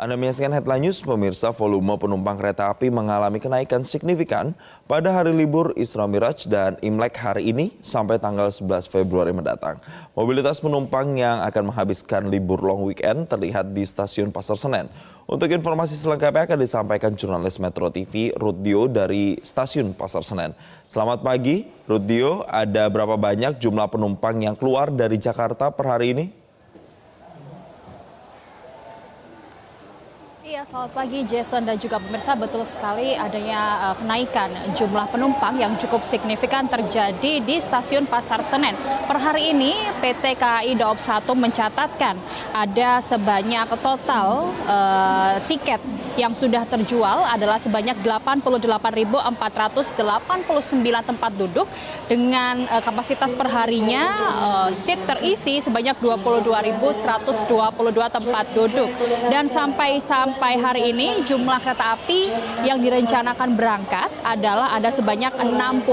Anda menyaksikan headline news, pemirsa volume penumpang kereta api mengalami kenaikan signifikan pada hari libur Isra Miraj dan Imlek hari ini sampai tanggal 11 Februari mendatang. Mobilitas penumpang yang akan menghabiskan libur long weekend terlihat di stasiun Pasar Senen. Untuk informasi selengkapnya akan disampaikan jurnalis Metro TV Rudio dari stasiun Pasar Senen. Selamat pagi, Rudio. Ada berapa banyak jumlah penumpang yang keluar dari Jakarta per hari ini? Iya, selamat pagi Jason dan juga pemirsa. Betul sekali adanya uh, kenaikan jumlah penumpang yang cukup signifikan terjadi di stasiun Pasar Senen. Per hari ini PT KAI Daob 1 mencatatkan ada sebanyak total uh, tiket yang sudah terjual adalah sebanyak 88.489 tempat duduk dengan uh, kapasitas perharinya uh, seat terisi sebanyak 22.122 tempat duduk dan sampai sampai hari ini jumlah kereta api yang direncanakan berangkat adalah ada sebanyak 62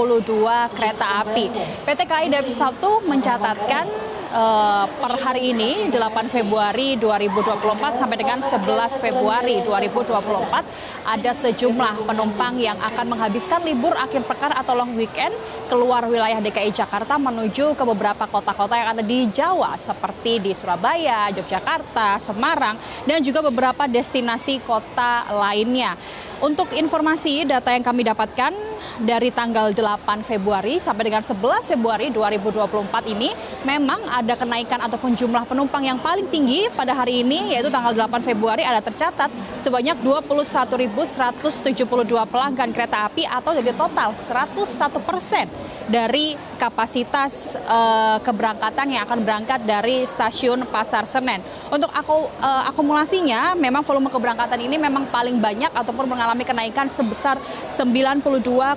kereta api. PT KAI Daob 1 mencatatkan uh, per hari ini 8 Februari 2024 sampai dengan 11 Februari 2024 ada sejumlah penumpang yang akan menghabiskan libur akhir pekan atau long weekend keluar wilayah DKI Jakarta menuju ke beberapa kota-kota yang ada di Jawa seperti di Surabaya, Yogyakarta, Semarang dan juga beberapa destinasi kota lainnya. Untuk informasi data yang kami dapatkan dari tanggal 8 Februari sampai dengan 11 Februari 2024 ini memang ada kenaikan ataupun jumlah penumpang yang paling tinggi pada hari ini yaitu tanggal 8 Februari ada tercatat sebanyak 21.172 pelanggan kereta api atau jadi total 101 persen dari kapasitas uh, keberangkatan yang akan berangkat dari stasiun Pasar Senen. Untuk aku, uh, akumulasinya, memang volume keberangkatan ini memang paling banyak ataupun mengalami kenaikan sebesar 92,4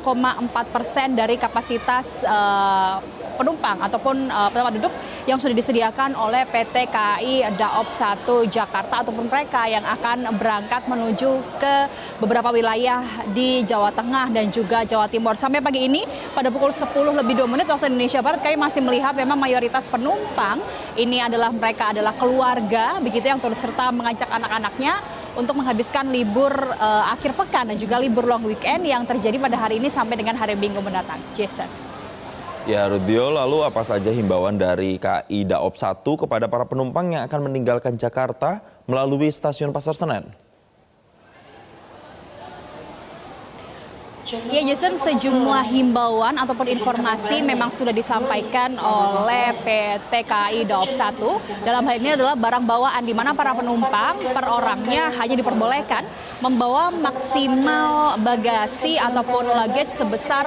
persen dari kapasitas uh, penumpang ataupun uh, tempat duduk yang sudah disediakan oleh PT KAI Daob 1 Jakarta ataupun mereka yang akan berangkat menuju ke beberapa wilayah di Jawa Tengah dan juga Jawa Timur. Sampai pagi ini pada pukul 10 lebih 2 menit waktu Indonesia Barat kami masih melihat memang mayoritas penumpang ini adalah mereka adalah keluarga begitu yang turut serta mengajak anak-anaknya untuk menghabiskan libur uh, akhir pekan dan juga libur long weekend yang terjadi pada hari ini sampai dengan hari Minggu mendatang. Jason. Ya, Rudio, lalu apa saja himbauan dari KI Daob 1 kepada para penumpang yang akan meninggalkan Jakarta melalui stasiun Pasar Senen? Ya Jason, sejumlah himbauan ataupun informasi memang sudah disampaikan oleh PT KAI Daob 1. Dalam hal ini adalah barang bawaan di mana para penumpang per orangnya hanya diperbolehkan membawa maksimal bagasi ataupun luggage sebesar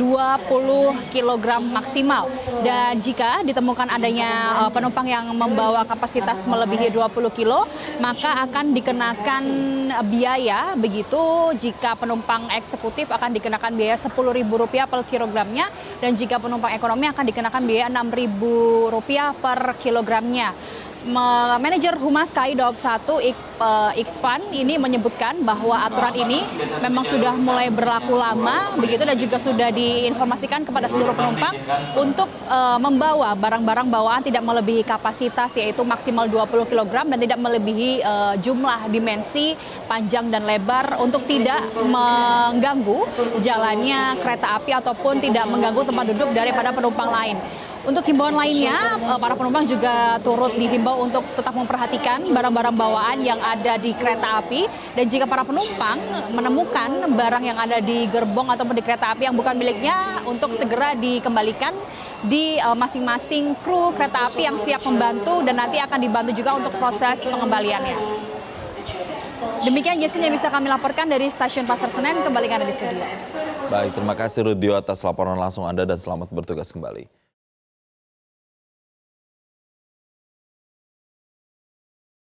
20 kg maksimal. Dan jika ditemukan adanya uh, penumpang yang membawa kapasitas melebihi 20 kg, maka akan dikenakan biaya begitu jika penumpang eksekutif akan dikenakan biaya Rp10.000 per kilogramnya dan jika penumpang ekonomi akan dikenakan biaya Rp6.000 per kilogramnya. Manajer Humas KAI Daob 1 Xfan ini menyebutkan bahwa aturan ini memang sudah mulai berlaku lama begitu dan juga sudah diinformasikan kepada seluruh penumpang untuk uh, membawa barang-barang bawaan tidak melebihi kapasitas yaitu maksimal 20 kg dan tidak melebihi uh, jumlah dimensi panjang dan lebar untuk tidak mengganggu jalannya kereta api ataupun tidak mengganggu tempat duduk daripada penumpang lain. Untuk himbauan lainnya, eh, para penumpang juga turut dihimbau untuk tetap memperhatikan barang-barang bawaan yang ada di kereta api. Dan jika para penumpang menemukan barang yang ada di gerbong ataupun di kereta api yang bukan miliknya, untuk segera dikembalikan di eh, masing-masing kru kereta api yang siap membantu dan nanti akan dibantu juga untuk proses pengembaliannya. Demikian Jason yang bisa kami laporkan dari stasiun Pasar Senen. Kembalikan di studio. Baik, terima kasih Rudio atas laporan langsung Anda dan selamat bertugas kembali.